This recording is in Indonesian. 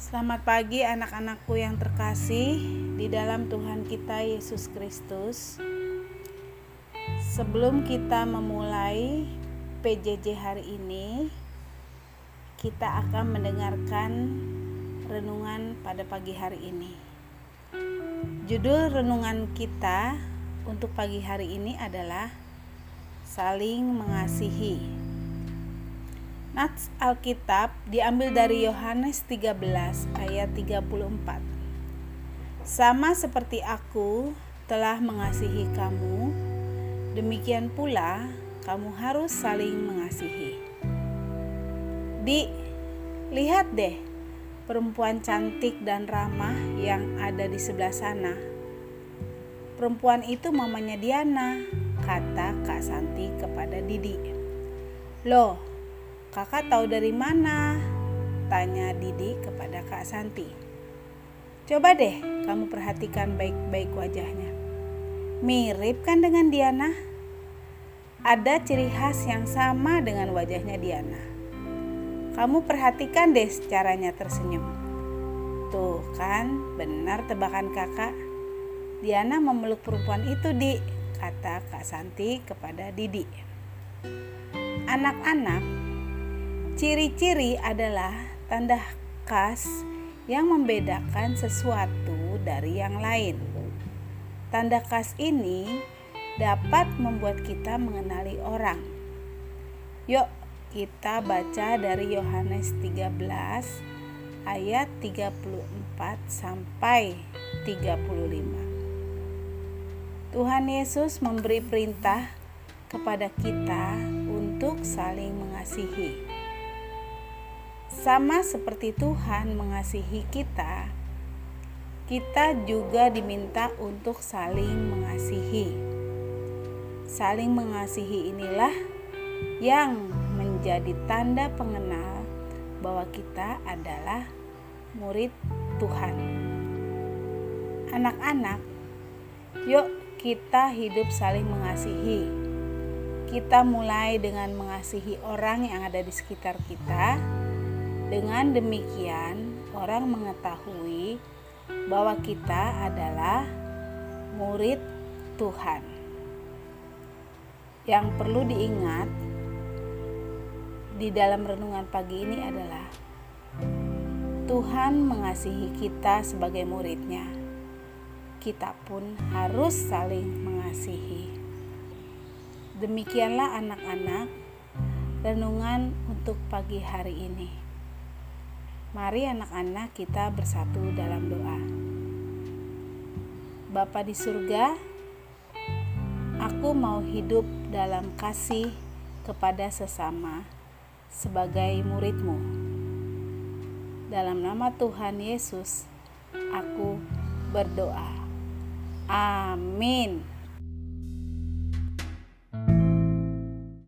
Selamat pagi anak-anakku yang terkasih di dalam Tuhan kita Yesus Kristus. Sebelum kita memulai PJJ hari ini, kita akan mendengarkan renungan pada pagi hari ini. Judul renungan kita untuk pagi hari ini adalah saling mengasihi. Nats Alkitab diambil dari Yohanes 13 ayat 34. Sama seperti aku telah mengasihi kamu, demikian pula kamu harus saling mengasihi. Di lihat deh perempuan cantik dan ramah yang ada di sebelah sana. Perempuan itu mamanya Diana, kata Kak Santi kepada Didi. Loh, Kakak tahu dari mana? Tanya Didi kepada Kak Santi. Coba deh kamu perhatikan baik-baik wajahnya. Mirip kan dengan Diana? Ada ciri khas yang sama dengan wajahnya Diana. Kamu perhatikan deh caranya tersenyum. Tuh kan, benar tebakan kakak. Diana memeluk perempuan itu di, kata Kak Santi kepada Didi. Anak-anak Ciri-ciri adalah tanda khas yang membedakan sesuatu dari yang lain. Tanda khas ini dapat membuat kita mengenali orang. Yuk, kita baca dari Yohanes 13 ayat 34 sampai 35. Tuhan Yesus memberi perintah kepada kita untuk saling mengasihi. Sama seperti Tuhan mengasihi kita, kita juga diminta untuk saling mengasihi. Saling mengasihi inilah yang menjadi tanda pengenal bahwa kita adalah murid Tuhan. Anak-anak, yuk kita hidup saling mengasihi. Kita mulai dengan mengasihi orang yang ada di sekitar kita dengan demikian, orang mengetahui bahwa kita adalah murid Tuhan. Yang perlu diingat di dalam renungan pagi ini adalah Tuhan mengasihi kita sebagai muridnya. Kita pun harus saling mengasihi. Demikianlah anak-anak renungan untuk pagi hari ini. Mari anak-anak kita bersatu dalam doa. Bapa di surga, aku mau hidup dalam kasih kepada sesama sebagai muridmu. Dalam nama Tuhan Yesus, aku berdoa. Amin.